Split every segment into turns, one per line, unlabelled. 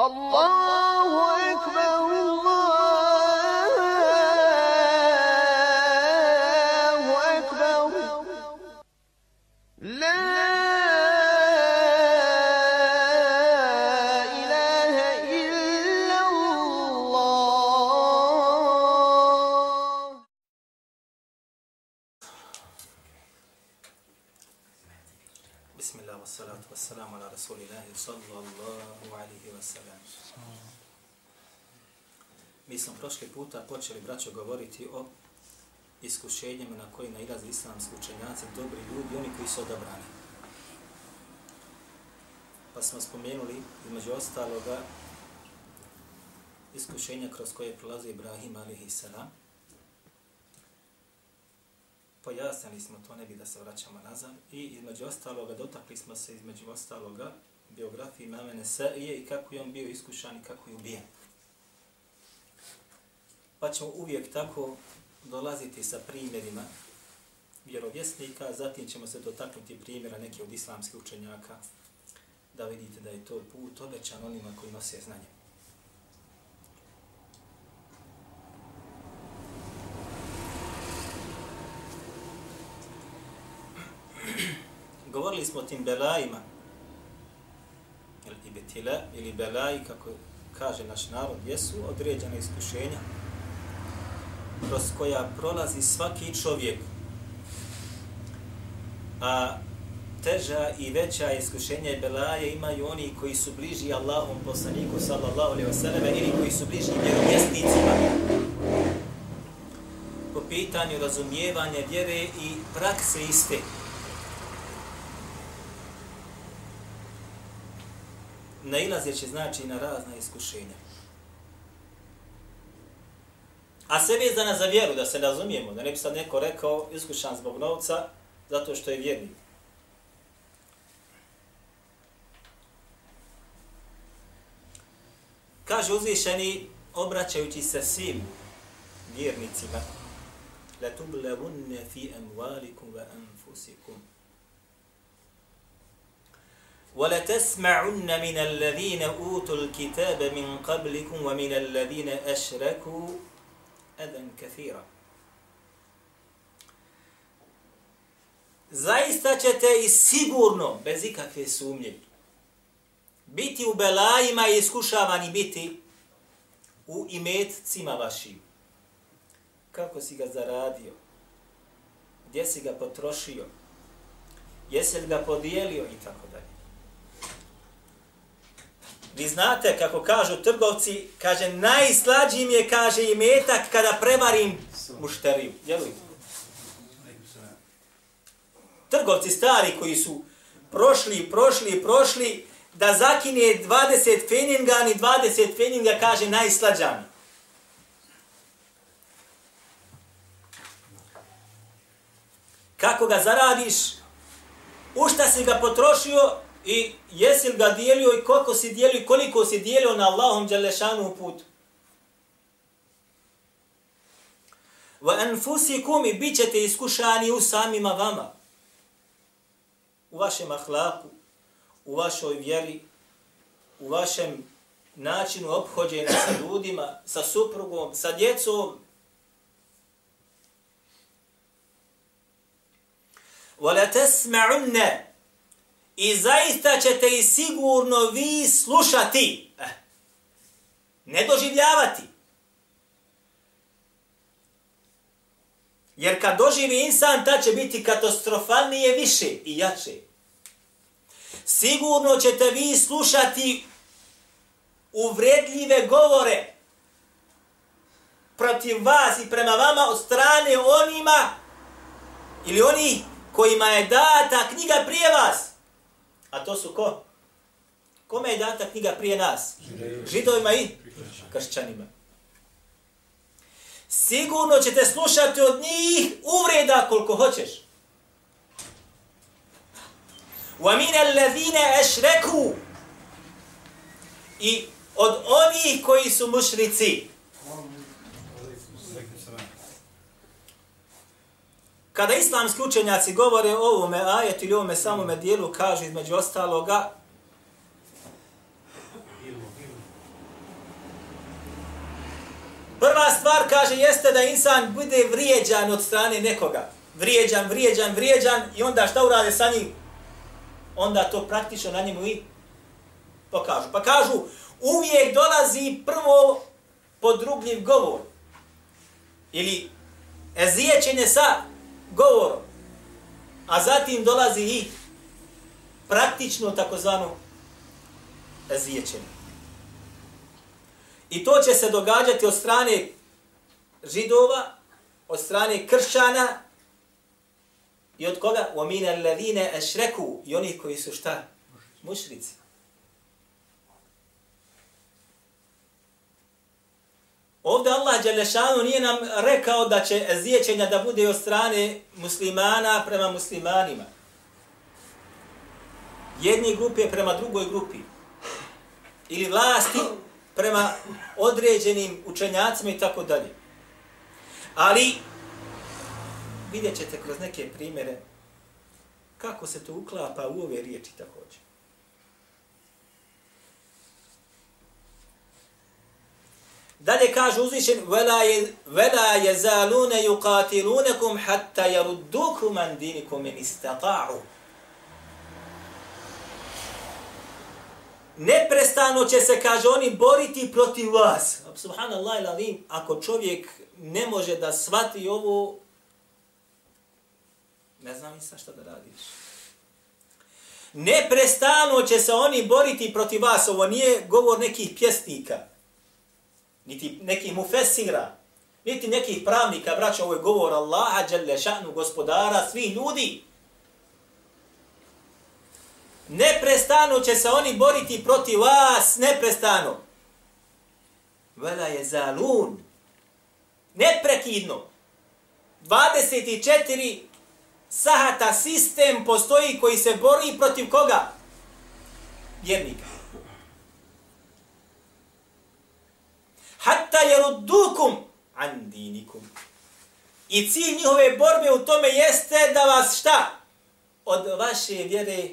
الله počeli, braćo, govoriti o iskušenjima na koji nailaze islamski učenjaci, dobri ljudi, oni koji su odabrani. Pa smo spomenuli, između ostaloga, iskušenja kroz koje prolazi Ibrahim a.s. Pojasnili smo to, ne bi da se vraćamo nazad. I između ostaloga, dotakli smo se između ostaloga biografiji Mamene Sa'ije i kako je on bio iskušan i kako je ubijen pa ćemo uvijek tako dolaziti sa primjerima vjerovjesnika, zatim ćemo se dotaknuti primjera neke od islamskih učenjaka, da vidite da je to put obećan onima koji nose znanje. Govorili smo o tim belajima, ili betila, ili belaji, kako kaže naš narod, jesu određene iskušenja, kroz koja prolazi svaki čovjek, a teža i veća iskušenja i belaje imaju oni koji su bliži Allahom poslaniku sallallahu alaihi wasallam ili koji su bliži vjerovjesnicima po pitanju razumijevanja vjere i prakse iste. Nailazeći znači na razna iskušenja. A sve vezana za vjeru, da se razumijemo, da ne bi sad neko rekao iskušan zbog novca, zato što je vjernik. Kaže uzvišeni, obraćajući se svim vjernicima, la tublevunne fi emvalikum wa anfusikum. وَلَتَسْمَعُنَّ مِنَ الَّذِينَ أُوتُوا الْكِتَابَ مِنْ قَبْلِكُمْ وَمِنَ الَّذِينَ أَشْرَكُوا eden kathira. Zaista ćete i sigurno, bez ikakve sumnje, biti u belajima i iskušavani biti u imetcima vašim. Kako si ga zaradio? Gdje si ga potrošio? Jesi li ga podijelio i tako dalje. Vi znate kako kažu trgovci, kaže najslađi mi je, kaže i metak kada prevarim mušteriju. Djeluj. Trgovci stari koji su prošli, prošli, prošli, da zakine 20 feninga, ni 20 feninga kaže najslađani. Kako ga zaradiš, u šta si ga potrošio, i jesi li ga dijelio i kako si dijelio i koliko si dijelio na Allahom Đalešanu u putu. Va enfusi kumi bit ćete iskušani u samima vama. U vašem ahlaku, u vašoj vjeri, u vašem načinu obhođenja sa ljudima, sa suprugom, sa djecom. Va la tesme'unne, I zaista ćete i sigurno vi slušati. Eh, ne doživljavati. Jer kad doživi insan, ta će biti katastrofalnije više i jače. Sigurno ćete vi slušati uvredljive govore protiv vas i prema vama od strane onima ili oni kojima je data knjiga prije vas. A to su ko? Kome je data knjiga prije nas? Židovima i kršćanima. Sigurno ćete slušati od njih uvreda koliko hoćeš. وَمِنَ الَّذِينَ أَشْرَكُوا I od onih koji su mušrici. Kada islamski učenjaci govore o ovome ajetu ili ovome samome dijelu, kažu između ostaloga Prva stvar, kaže, jeste da insan bude vrijeđan od strane nekoga. Vrijeđan, vrijeđan, vrijeđan i onda šta urade sa njim? Onda to praktično na njemu i pokažu. Pa kažu, uvijek dolazi prvo podrugljiv govor. Ili ezijećenje sa govor, A zatim dolazi i praktično takozvano zvijećenje. I to će se događati od strane židova, od strane kršćana i od koga? U amine ladine ešreku i onih koji su šta? Mušrici. Ovdje Allah Đelešanu nije nam rekao da će ziječenja da bude od strane muslimana prema muslimanima. Jedni grupe prema drugoj grupi. Ili vlasti prema određenim učenjacima i tako dalje. Ali vidjet ćete kroz neke primjere kako se to uklapa u ove riječi također. Dalje kaže uzvišen وَلَا يَزَالُونَ يُقَاتِلُونَكُمْ حَتَّى يَرُدُّكُمْ عَنْ دِينِكُمْ مِنْ اسْتَقَعُوا Neprestano će se, kaže, oni boriti protiv vas. Subhanallah ilalim, ako čovjek ne može da svati ovo, ne znam i sa šta da radiš. Neprestano će se oni boriti protiv vas. Ovo nije govor nekih pjesnika niti nekih mufesira, niti nekih pravnika, braća, ovo je govor Allaha, dželle šanu, gospodara, svih ljudi. Neprestano će se oni boriti protiv vas, neprestano. Vela je zalun. Neprekidno. 24 sahata sistem postoji koji se bori protiv koga? Vjernika. Hatta yaruddukum an dinikum. I cilj njihove borbe u tome jeste da vas šta? Od vaše vjere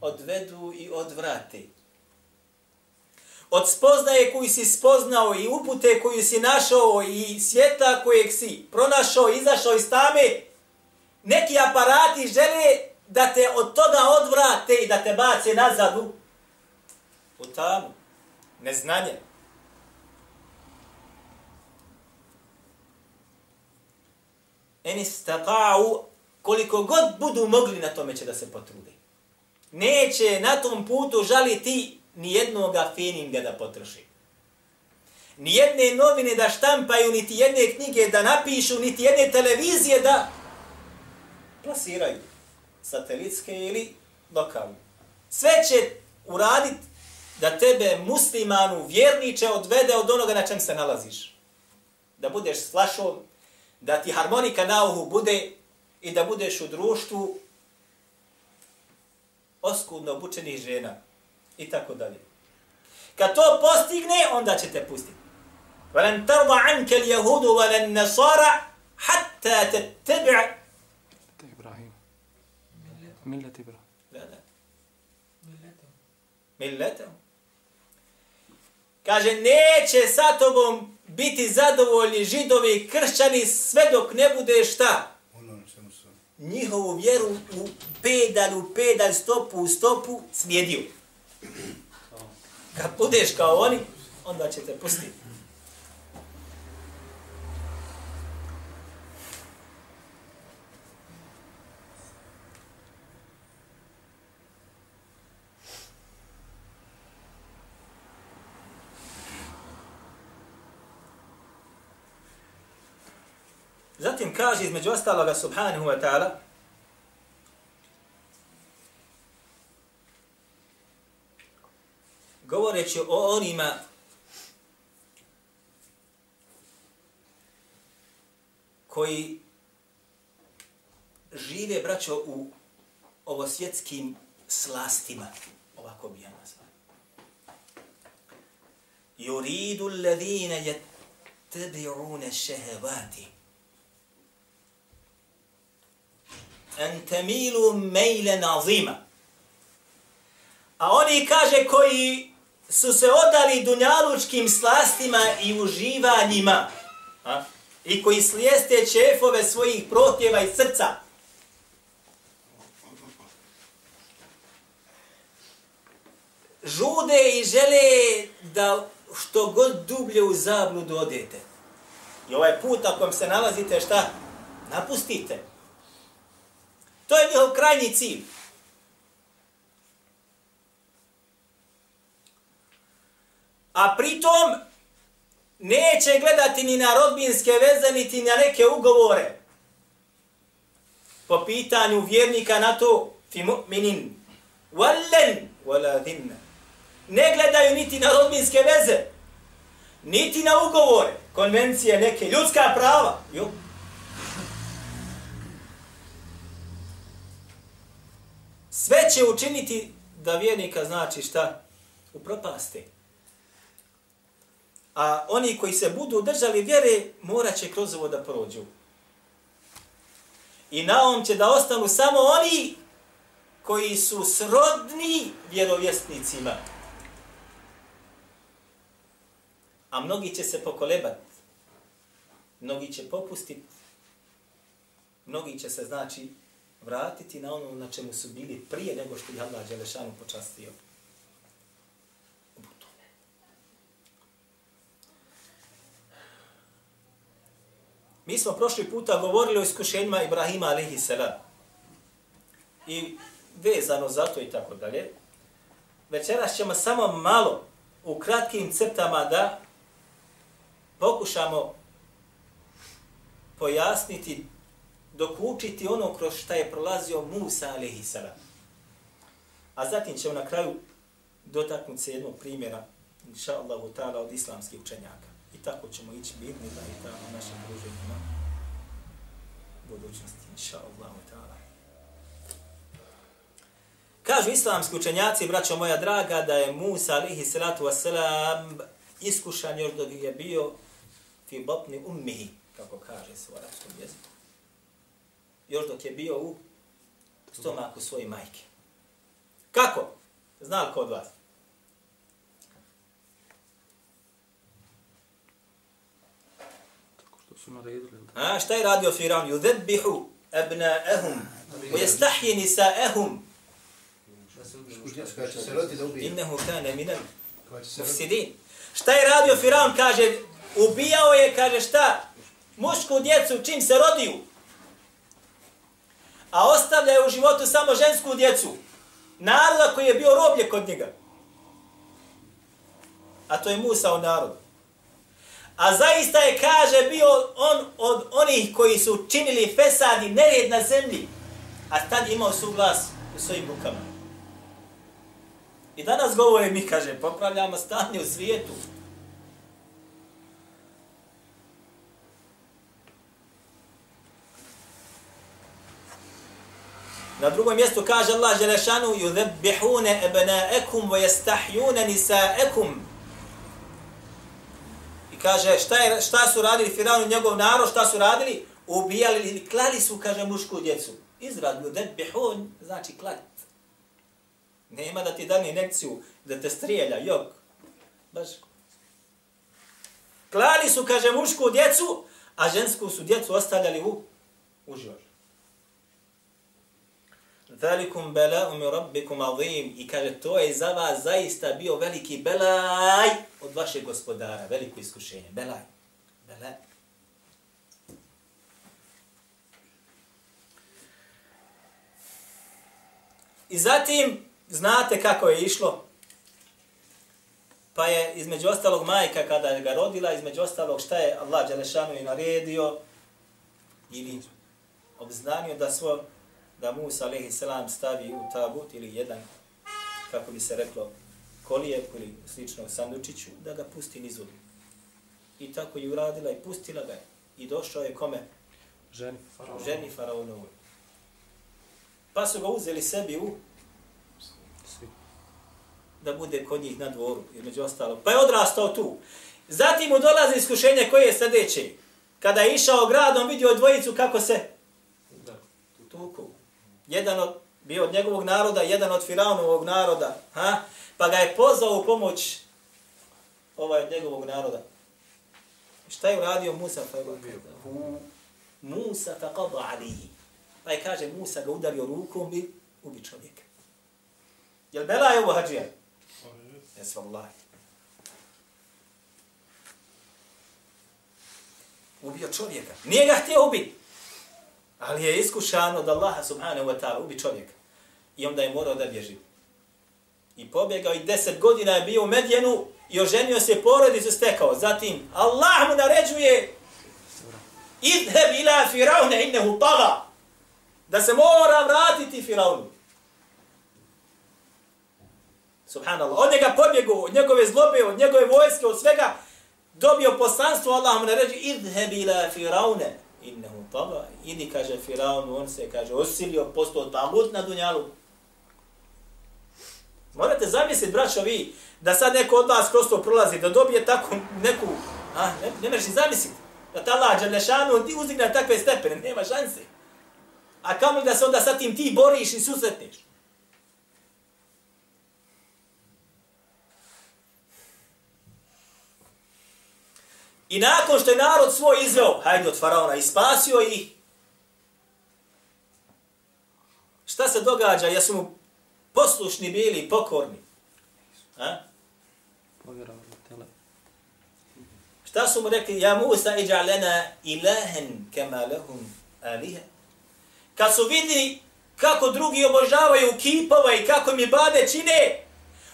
odvedu i odvrate. Od spoznaje koju si spoznao i upute koju si našao i svijeta kojeg si pronašao, izašao iz tame, neki aparati žele da te od toga odvrate i da te bace nazad u, u tamu. Neznanje. En istata'u koliko god budu mogli na tome će da se potrude. Neće na tom putu žaliti ni jednoga fininga da potroši. Ni jedne novine da štampaju, niti jedne knjige da napišu, niti jedne televizije da plasiraju. Satelitske ili lokalne. Sve će uraditi da tebe muslimanu vjerniče odvede od onoga na čem se nalaziš. Da budeš s flašom, da ti harmonika na uhu bude i da budeš u društvu oskudno obučenih žena i tako dalje. Kad to postigne, onda će te pustiti. وَلَنْ تَرْضَ عَنْكَ الْيَهُودُ وَلَنْ نَصَارَ حَتَّى تَتَّبِعَ
Ibrahim. Millet Ibrahim.
Da, da. Milletom. Kaže, neće sa tobom biti zadovoljni židovi i kršćani sve dok ne bude šta? Njihovu vjeru u pedal, u pedal, stopu, u stopu slijedio. Kad budeš kao oni, onda će te pustiti. Zatim kaže između ostaloga subhanahu wa ta'ala govoreći o onima koji žive, braćo, u ovosvjetskim slastima. Ovako bi ja nazvao. Yuridu alladhina yattabi'una shahawati en temilu mejle nazima. A oni kaže koji su se odali dunjalučkim slastima i uživanjima. A? I koji slijeste čefove svojih protjeva i srca. Žude i žele da što god dublje u zabludu odete. I ovaj put ako vam se nalazite, šta? Napustite. To je njihov krajnji cilj. A pritom neće gledati ni na rodbinske veze, niti na neke ugovore. Po pitanju vjernika na to, fi mu'minin, wallen, wala dhimna. Ne gledaju niti na rodbinske veze, niti na ugovore, konvencije, neke ljudska prava. Jo. Sve će učiniti da vjernika znači šta? U propasti. A oni koji se budu držali vjere, morat će kroz ovo da prođu. I na ovom će da ostanu samo oni koji su srodni vjerovjesnicima. A mnogi će se pokolebat. Mnogi će popustiti. Mnogi će se, znači, vratiti na ono na čemu su bili prije nego što je Allah Đelešanu počastio. Mi smo prošli puta govorili o iskušenjima Ibrahima alaihi salam. I vezano za to i tako dalje. Večeras ćemo samo malo u kratkim crtama da pokušamo pojasniti, dokučiti ono kroz šta je prolazio Musa alaihi salam. A zatim ćemo na kraju dotaknuti se jednog primjera, inša Allahu ta'ala, od islamskih učenjaka I tako ćemo ići bitni da i tamo našim druženjima budućnosti, inša Allah. Kažu islamski učenjaci, braćo moja draga, da je Musa alihi salatu wasalam iskušan još dok je bio fi bopni ummihi, kako kaže se u arabskom jeziku. Još dok je bio u stomaku svoje majke. Kako? Zna li kod vas?
su naredili.
A šta je radio Firaun? Yudhbihu abna'ahum wa yastahyi nisa'ahum. Innahu kana min al-mufsidin. Šta je radio Firaun? Kaže, ubijao je, kaže šta? Mušku djecu čim se rodiju. A ostavljaju u životu samo žensku djecu. Naroda koji je bio roblje kod njega. A to je Musa u narodu. A zaista je, kaže, bio on od onih koji su činili fesad i nered na zemlji. A tad imao suglas u svojim rukama. I danas govore mi, kaže, popravljamo stanje u svijetu. Na drugom mjestu kaže Allah Želešanu يُذَبِّحُونَ أَبْنَاءَكُمْ وَيَسْتَحْيُونَ نِسَاءَكُمْ kaže, šta, je, šta su radili Firaun i njegov narod, šta su radili? Ubijali ili klali su, kaže, mušku djecu. Izrad, ljudem, bihun, znači klat. Nema da ti dani nekciju, da te strijelja, jok. Baš. Klali su, kaže, mušku djecu, a žensku su djecu ostavljali u, u život. Zalikum bela'um rabbikum azim. I kaže, to je za vas zaista bio veliki belaj od vašeg gospodara. Veliko iskušenje. Belaj. Belaj. I zatim, znate kako je išlo? Pa je između ostalog majka kada je ga rodila, između ostalog šta je Allah Đelešanu i naredio ili obznanio da svoj da Musa alaihi salam stavi u tabut ili jedan, kako bi se reklo, kolijevku ili slično sandučiću, da ga pusti niz vodu. I tako je uradila i pustila ga. I došao je kome?
Ženi faraonovu.
Ženi faraonovu. Pa su ga uzeli sebi u da bude kod njih na dvoru, između ostalo. Pa je odrastao tu. Zatim mu dolazi iskušenje koje je sljedeće. Kada je išao gradom, vidio dvojicu kako se jedan od, bio od njegovog naroda, jedan od Firaunovog naroda, ha? Pa ga je pozvao u pomoć ovaj od njegovog naroda. Šta je uradio Musa? Pa je Musa faqada alihi. Pa je kaže Musa ga udario rukom i ubi čovjeka. Jel bela je ovo hađija? Jes vallahi. Ubio čovjeka. Nije ga htio ubiti. Ali je iskušan od Allaha subhanahu wa ta'ala, ubi čovjeka. I onda je morao da bježi. I pobjegao i deset godina je bio u Medjenu i oženio se porodicu stekao. Zatim Allah mu naređuje idheb ila firaune innehu tala. Da se mora vratiti firaunu. Subhanallah. Od njega pobjegu, od njegove zlobe, od njegove vojske, od svega dobio poslanstvo. Allah mu naređuje idheb ila firaune innehu tava, Idi, kaže Firaun, on se, kaže, osilio, postao tagut na dunjalu. Morate zamisliti, braćo, vi, da sad neko od vas kroz to prolazi, da dobije takvu neku, a, ne, ne možeš zamisliti, da ta Allah, Đalešanu, ti uzdigne takve stepene, nema šanse. A kamo da se onda sa tim ti boriš i susretneš? I nakon što je narod svoj izveo, hajde od faraona, i spasio ih, šta se događa? Jesu mu poslušni bili i pokorni. A? Šta su mu rekli? Ja Musa iđa lena ilahen kema lehum alihe. Kad su vidi kako drugi obožavaju kipova i kako mi bade čine,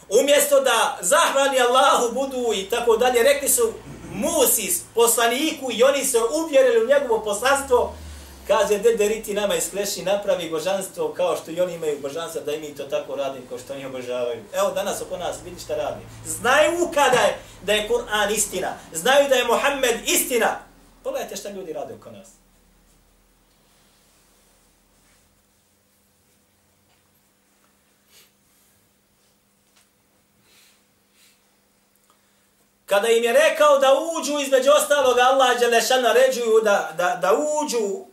umjesto da zahvali Allahu budu i tako dalje, rekli su Musi poslaniku i oni se uvjerili u njegovo poslanstvo, Kaže, de Riti nama iskleši, napravi božanstvo kao što i oni imaju božanstvo, da i mi to tako radimo kao što oni obožavaju. Evo danas oko nas, vidi šta radi. Znaju kada je da je Kur'an istina. Znaju da je Muhammed istina. Pogledajte šta ljudi rade oko nas. Kada im je rekao da uđu između ostalog, Allah Đelešan naređuju da, da, da uđu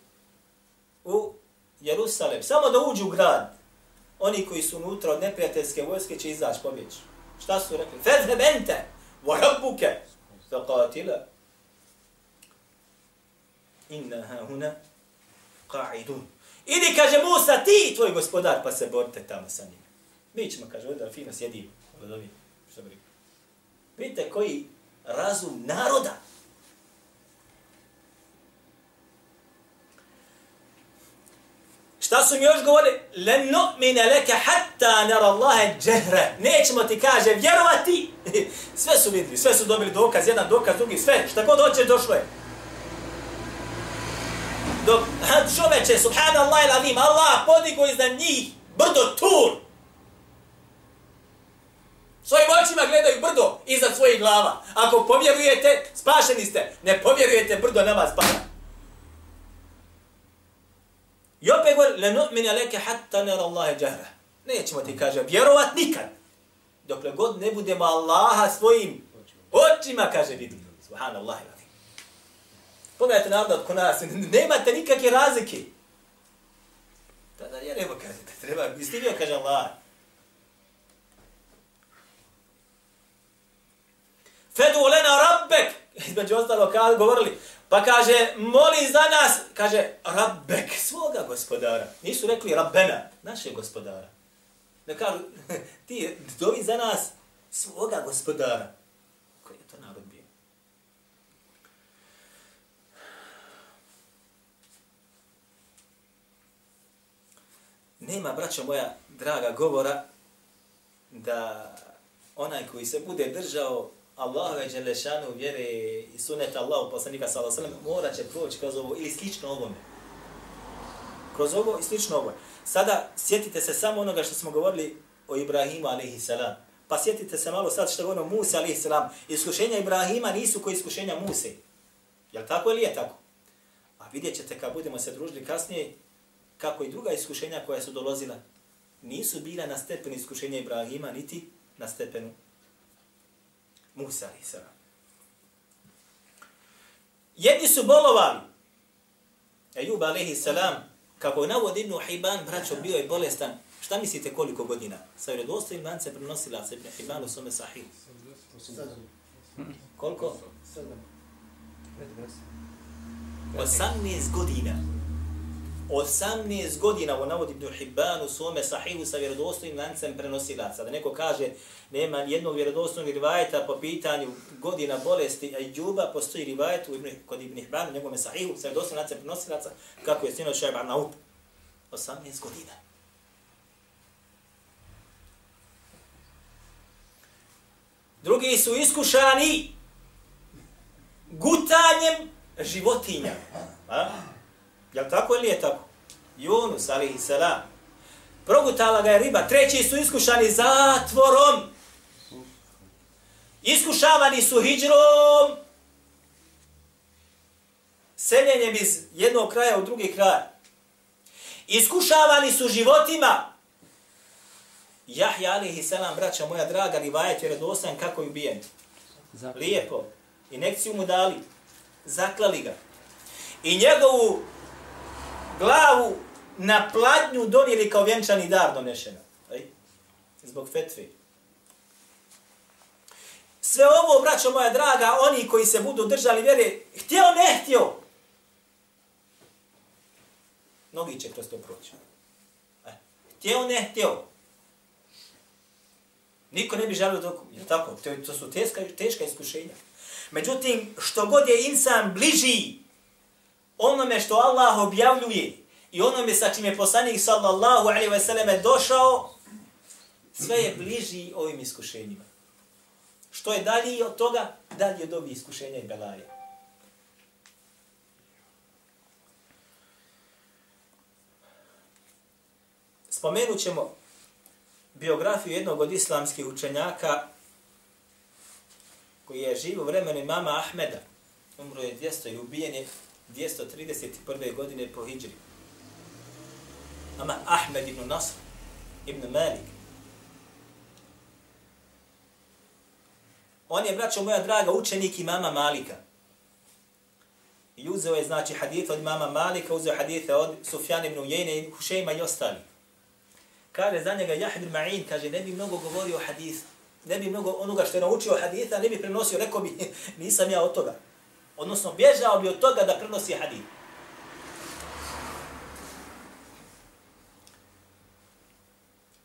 u Jerusalem, samo da uđu u grad, oni koji su unutra od neprijateljske vojske će izaći pobjeći. Šta su rekli? Fedheb ente, wa rabbuke. Inna ha huna qa'idun. Idi, kaže Musa, ti tvoj gospodar, pa se borite tamo sa njim. Mi ćemo, kaže, ovdje fino sjedimo. Vidite koji razum naroda, Šta su mi još govorili? Len nu'mine leke hatta nara Allahe džehre. Nećemo ti kaže vjerovati. sve su vidjeli, sve su dobili dokaz, jedan dokaz, drugi, sve. Šta god hoće, došlo je. Dok čoveče, subhanallah il alim, Allah podigo iznad njih brdo tur. Svojim očima gledaju brdo iza svojih glava. Ako povjerujete, spašeni ste. Ne povjerujete, brdo na vas pada. I opet govori, le nu'mine leke hatta nera Allahe džahra. Nećemo ti, kaže, vjerovat nikad. Dokle god ne budemo Allaha svojim očima, kaže, vidi. Subhanallah. Pogledajte narod ko nas, nemate nikakve razlike. Tada vjerujemo, kaže, treba, istinio, kaže Allah. Fedu lena rabbek. Između ostalo, kad govorili, Pa kaže, moli za nas, kaže, Rabbek, svoga gospodara. Nisu rekli Rabbena, našeg gospodara. Ne kažu, ti dovi za nas svoga gospodara. Koji je to narod bio? Nema, braćo moja, draga govora, da onaj koji se bude držao Allahove Đelešanu vjere i suneta Allahu poslanika sallallahu alejhi ve sellem mora će proći kroz ovo ili slično ovome. Kroz ovo i slično ovo. Sada sjetite se samo onoga što smo govorili o Ibrahimu alejhi selam. Pa sjetite se malo sad što govorimo Musa alejhi selam. Iskušenja Ibrahima nisu koji iskušenja Muse. Jel tako ili je tako? A vidjet ćete kad budemo se družili kasnije kako i druga iskušenja koja su dolazila nisu bila na stepenu iskušenja Ibrahima niti na stepenu Musa a.s. Jedni su bolovali. Ejub a.s. Kako je navod Ibn Hibban, braćo, bio je bolestan. Šta mislite koliko godina? Sa vjerodostojnim lance prenosila se Ibn Hibban u svome sahih. Koliko? 18 godina. 18 godina ovo navodi Ibn Hibban u svome sahihu sa vjerodostojnim lancem prenosilaca. Da neko kaže nema jednog vjerodostojnog rivajeta po pitanju godina bolesti a i džuba, postoji rivajet u Ibn, kod Ibn Hibban u njegove sahihu sa vjerodostojnim lancem prenosilaca kako je sino Šajba Naut. 18 godina. Drugi su iskušani gutanjem životinja. A? Jel tako ili je tako? Yunus, alihi salam. Progutala ga je riba. Treći su iskušani zatvorom. Iskušavani su hijđrom. Seljenjem iz jednog kraja u drugi kraj. Iskušavani su životima. Jahja alihi salam, braća moja draga, rivajet je redostan kako je ubijen. Lijepo. Inekciju mu dali. Zaklali ga. I njegovu glavu na pladnju donijeli kao vjenčani dar donešena. Aj? Zbog fetve. Sve ovo, braćo moja draga, oni koji se budu držali vjere, htio ne htio. Mnogi će kroz to proći. E, htio ne htio. Niko ne bi želio dok... Je tako? To, to su teška, teška iskušenja. Međutim, što god je insan bliži onome što Allah objavljuje i onome sa čime je poslanik sallallahu alaihi ve selleme došao, sve je bliži ovim iskušenjima. Što je dalje od toga, dalje od ovih iskušenja i belaje. Spomenut ćemo biografiju jednog od islamskih učenjaka koji je živ u vremenu imama Ahmeda. Umro je 200 i ubijen je 231. godine po Hidžri. Ama Ahmed ibn Nasr ibn Malik. On je, braćo moja draga, učenik imama Malika. I uzeo je, znači, hadith od imama Malika, uzeo hadithe od Sufjan ibn Ujene i Hušejma i ostali. Kaže za njega Jahid ibn Ma'in, kaže, ne bi mnogo govorio o hadithu. Ne bi mnogo onoga što je naučio haditha, ne bi prenosio, rekao bi, nisam ja od toga. Odnosno, bježao bi od toga da prenosi hadith.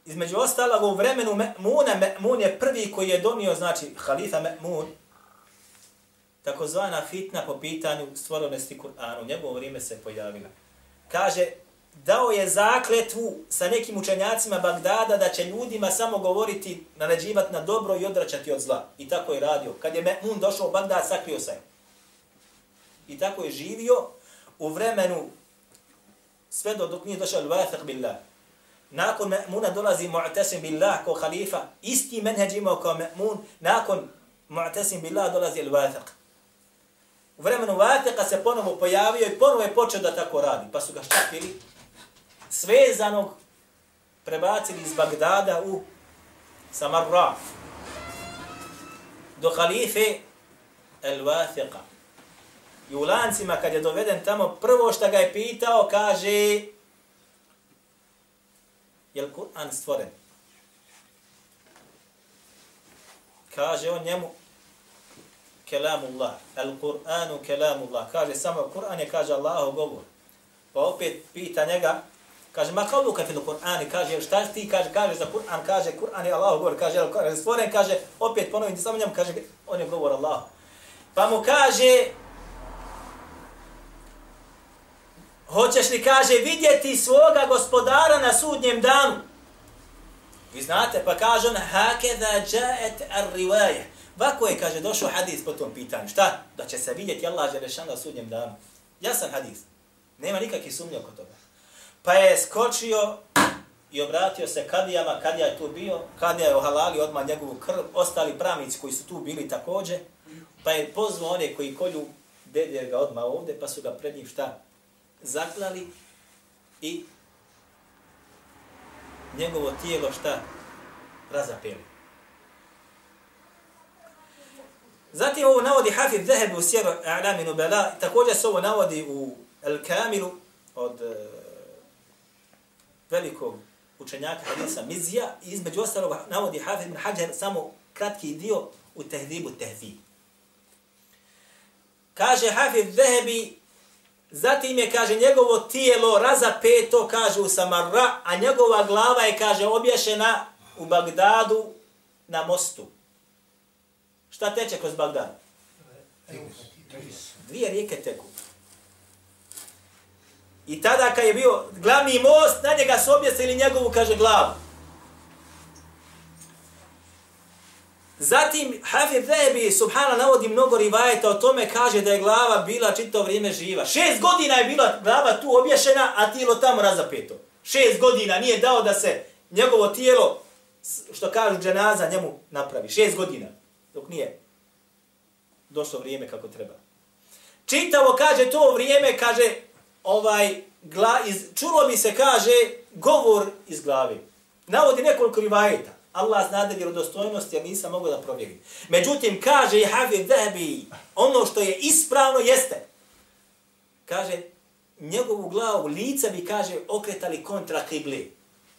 Između ostalog, u vremenu Me'muna, Me'mun je prvi koji je donio, znači, halifa Me'mun, takozvana fitna po pitanju stvorenosti Kur'ana. U njegovo vrijeme se pojavila. Kaže, dao je zakletvu sa nekim učenjacima Bagdada da će ljudima samo govoriti, naređivati na dobro i odračati od zla. I tako je radio. Kad je Me'mun došao u Bagdad, sakrio se. I tako je živio u vremenu sve do dok nije došao al-Wathiq billah. Nakon Ma'muna dolazi Mu'tasim billah kao halifa. Isti menheđ imao kao Ma'mun, Nakon Mu'tasim billah dolazi al-Wathiq. U vremenu Wathiqa se ponovo pojavio i ponovo je počeo da tako radi. Pa su ga štapili. svezanog prebacili iz Bagdada u Samarra do halife al-Wathiqa. I u lancima kad je doveden tamo, prvo što ga je pitao, kaže je li Kur'an stvoren? Kaže on njemu kelamullah, al-Kur'anu kelamullah. Kaže samo Kur'an je, kaže Allahu govor. Pa opet pita njega, kaže ma kao luka fil Kur'ani, kaže šta ti kaže, kaže za Kur'an, kaže Kur'an je Allahu govor, kaže je stvoren, kaže opet ponovim samo njemu, kaže on je govor Allah. Pa mu kaže, Hoćeš li, kaže, vidjeti svoga gospodara na sudnjem danu? Vi znate, pa kaže on, hakeza jaet ar rivaje. Vako je, kaže, došao hadis po tom pitanju. Šta? Da će se vidjeti Allah Želešan na sudnjem danu. Jasan hadis. Nema nikakve sumnje oko toga. Pa je skočio i obratio se kadijama, kadija je tu bio, kadija je ohalali odmah njegovu krv, ostali pravnici koji su tu bili takođe, pa je pozvao one koji kolju dedje ga odmah ovde, pa su ga pred njim šta? Zaklali i njegovo tijelo šta razapeli. Zatim ovo navodi Hafid Zahebi u Sjeru A'lami Nubela, također se ovo navodi u El Kamilu od uh, velikog učenjaka hadisa Mizija i između ostalog navodi Hafiz bin Hajar samo kratki dio u tehdibu tehdib. Kaže Hafiz Zahebi zatim je, kaže, njegovo tijelo razapeto, kaže, u Samarra, a njegova glava je, kaže, obješena u Bagdadu na mostu. Šta teče kroz Bagdad? Dvije rijeke teku. I tada kad je bio glavni most, na njega su objesili njegovu, kaže, glavu. Zatim, Hafid Zebi, subhana, navodi mnogo rivajeta o tome, kaže da je glava bila čito vrijeme živa. Šest godina je bila glava tu obješena, a tijelo tamo razapeto. Šest godina nije dao da se njegovo tijelo, što kažu dženaza, njemu napravi. Šest godina, dok nije došlo vrijeme kako treba. Čitavo kaže to vrijeme, kaže, ovaj, gla, iz, čulo mi se, kaže, govor iz glave. Navodi nekoliko rivajeta. Allah zna da vjerodostojnost, ja nisam mogu da provjerim. Međutim, kaže i Hafid Zahabi, ono što je ispravno jeste. Kaže, njegovu glavu, lica bi, kaže, okretali kontra kibli.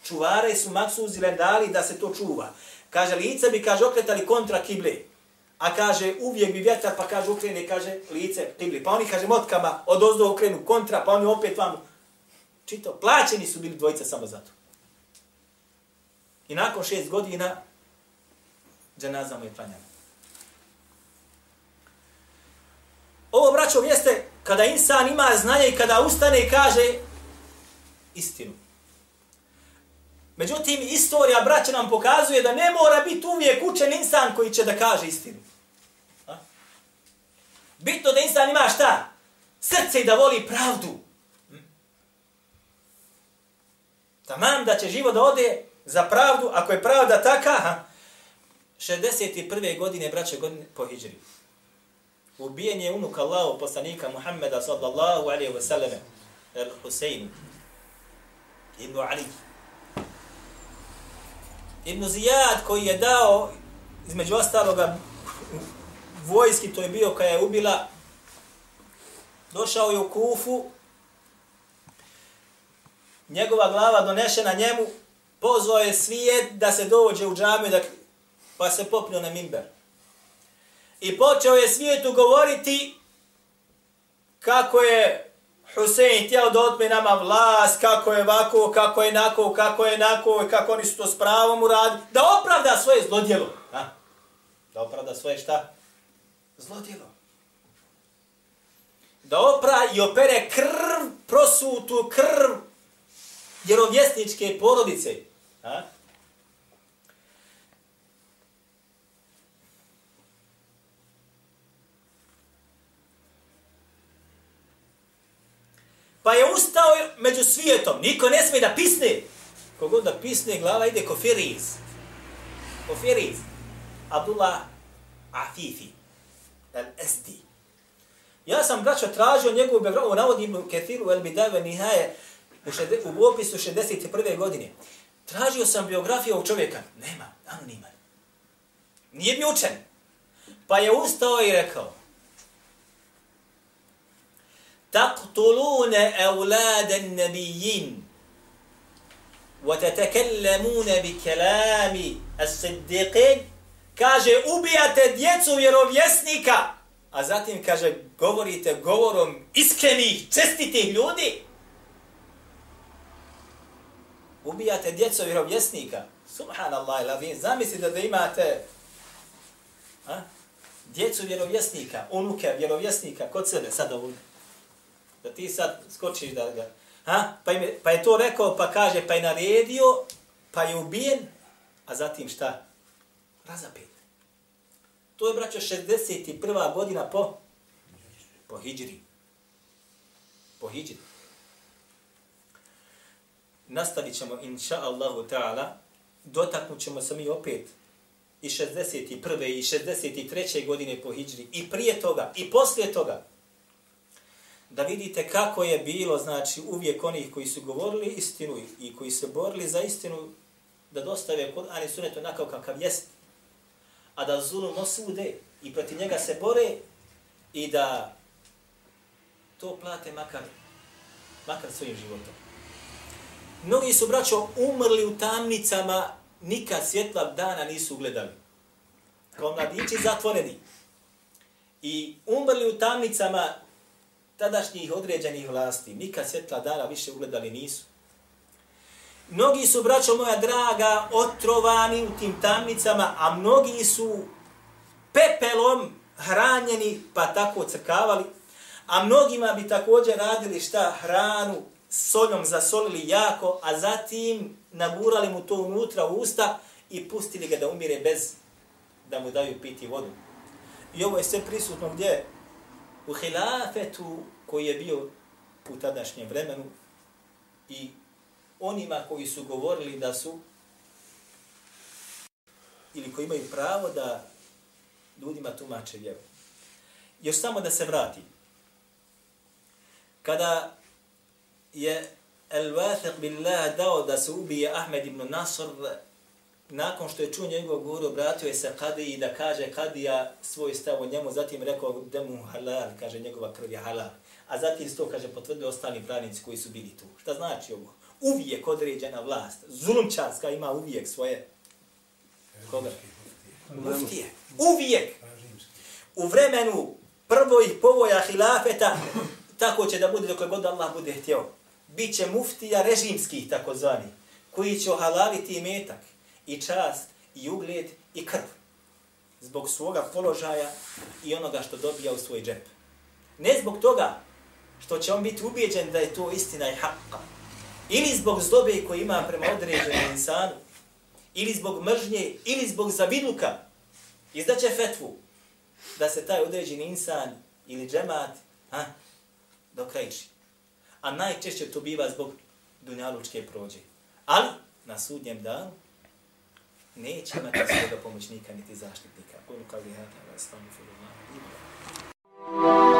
Čuvare su maksuzi dali da se to čuva. Kaže, lica bi, kaže, okretali kontra kibli. A kaže, uvijek bi vjetar, pa kaže, ukrene, kaže, lice kibli. Pa oni, kaže, motkama od ozdo okrenu kontra, pa oni opet vam... Čito, plaćeni su bili dvojica samo zato. I nakon šest godina, dženaza mu je klanjana. Ovo, braćo, jeste kada insan ima znanje i kada ustane i kaže istinu. Međutim, istorija, braće, nam pokazuje da ne mora biti uvijek učen insan koji će da kaže istinu. A? Bitno da insan ima šta? Srce i da voli pravdu. Hm? Tamam da će život da ode za pravdu, ako je pravda taka, ha, 61. godine, braće, godine po hijđri. Ubijen je unuk Allahu, poslanika Muhammeda, sallallahu alaihi wa sallam, el Husein, ibn Ali. Ibn Zijad, koji je dao, između ostaloga, vojski, to je bio kada je ubila, došao je u Kufu, njegova glava donešena njemu, pozvao je svijet da se dođe u džamiju, da, pa se popnio na mimber. I počeo je svijetu govoriti kako je Husein htjao da otme nama vlast, kako je ovako, kako je nako, kako je nako, kako oni su to s pravom uradili, da opravda svoje zlodjelo. Ha? Da opravda svoje šta? Zlodjelo. Da opra i opere krv, prosutu krv vjerovjesničke porodice. Ha? Pa je ustao među svijetom. Niko ne smije da pisne. Kogod da pisne, glava ide ko Firiz. Ko Firiz. Abdullah Afifi. El Esdi. Ja sam, braćo, tražio njegovu biografiju, navodim u Kethiru El Bidave Nihaje u, šede, u opisu 61. godine. Tražio sam biografiju ovog čovjeka. Nema, anoniman. Nije mi učen. Pa je ustao i rekao. تقتلون أولاد النبيين وتتكلمون بكلام الصديقين kaže ubijate djecu vjerovjesnika a zatim kaže govorite govorom iskrenih čestitih ljudi ubijate djeco vjerovjesnika. Subhanallah, lavin, zamislite da imate a, djecu vjerovjesnika, unuke vjerovjesnika kod sebe, sad ovdje. Da ti sad skočiš da ga... Ha? Pa, im, pa je to rekao, pa kaže, pa je naredio, pa je ubijen, a zatim šta? Razapet. To je, braćo, 61. godina po, po hijđri. Po hijđri nastavit ćemo, inša Allahu ta'ala, dotaknut ćemo se mi opet i 61. i 63. godine po hijđri, i prije toga, i poslije toga, da vidite kako je bilo, znači, uvijek onih koji su govorili istinu i koji se borili za istinu, da dostave Kur'an i sunet onako kakav jest, a da zulum osude i protiv njega se bore i da to plate makar, makar svojim životom. Mnogi su, braćo, umrli u tamnicama, nikad svjetla dana nisu gledali. Kao mladići zatvoreni. I umrli u tamnicama tadašnjih određenih vlasti. Nikad svjetla dana više ugledali nisu. Mnogi su, braćo moja draga, otrovani u tim tamnicama, a mnogi su pepelom hranjeni, pa tako crkavali. A mnogima bi također radili šta hranu soljom zasolili jako, a zatim nagurali mu to unutra u usta i pustili ga da umire bez da mu daju piti vodu. I ovo je sve prisutno gdje? U hilafetu koji je bio u tadašnjem vremenu i onima koji su govorili da su ili koji imaju pravo da ljudima tumače vjeru. Još samo da se vrati. Kada je El-Wathiq billah dao da se ubije Ahmed ibn Nasr, nakon što je čuo njegov govor, obratio je se Kadiji da kaže Kadija svoj stav o njemu, zatim rekao da mu halal, kaže njegova krv je halal. A zatim to, kaže, potvrdio ostali pravnici koji su bili tu. Šta znači ovo? Uvijek određena vlast, zulumčarska ima uvijek svoje... Koga? Muftije. Uvijek. U vremenu prvoj povoja hilafeta, tako će da bude dok god Allah bude htio bit će muftija režimskih takozvani, koji će ohalaliti metak i čast i ugled i krv. Zbog svoga položaja i onoga što dobija u svoj džep. Ne zbog toga što će on biti ubijeđen da je to istina i haqqa, ili zbog zdobe koje ima prema određenom insanu, ili zbog mržnje, ili zbog zavidluka, izdaće fetvu da se taj određeni insan ili džemat ha, dokrajči a najčešće to biva zbog dunjalučke prođe. Ali na sudnjem danu neće imati svoga pomoćnika niti zaštitnika. Kolika bi ja tada stavljala. Thank you.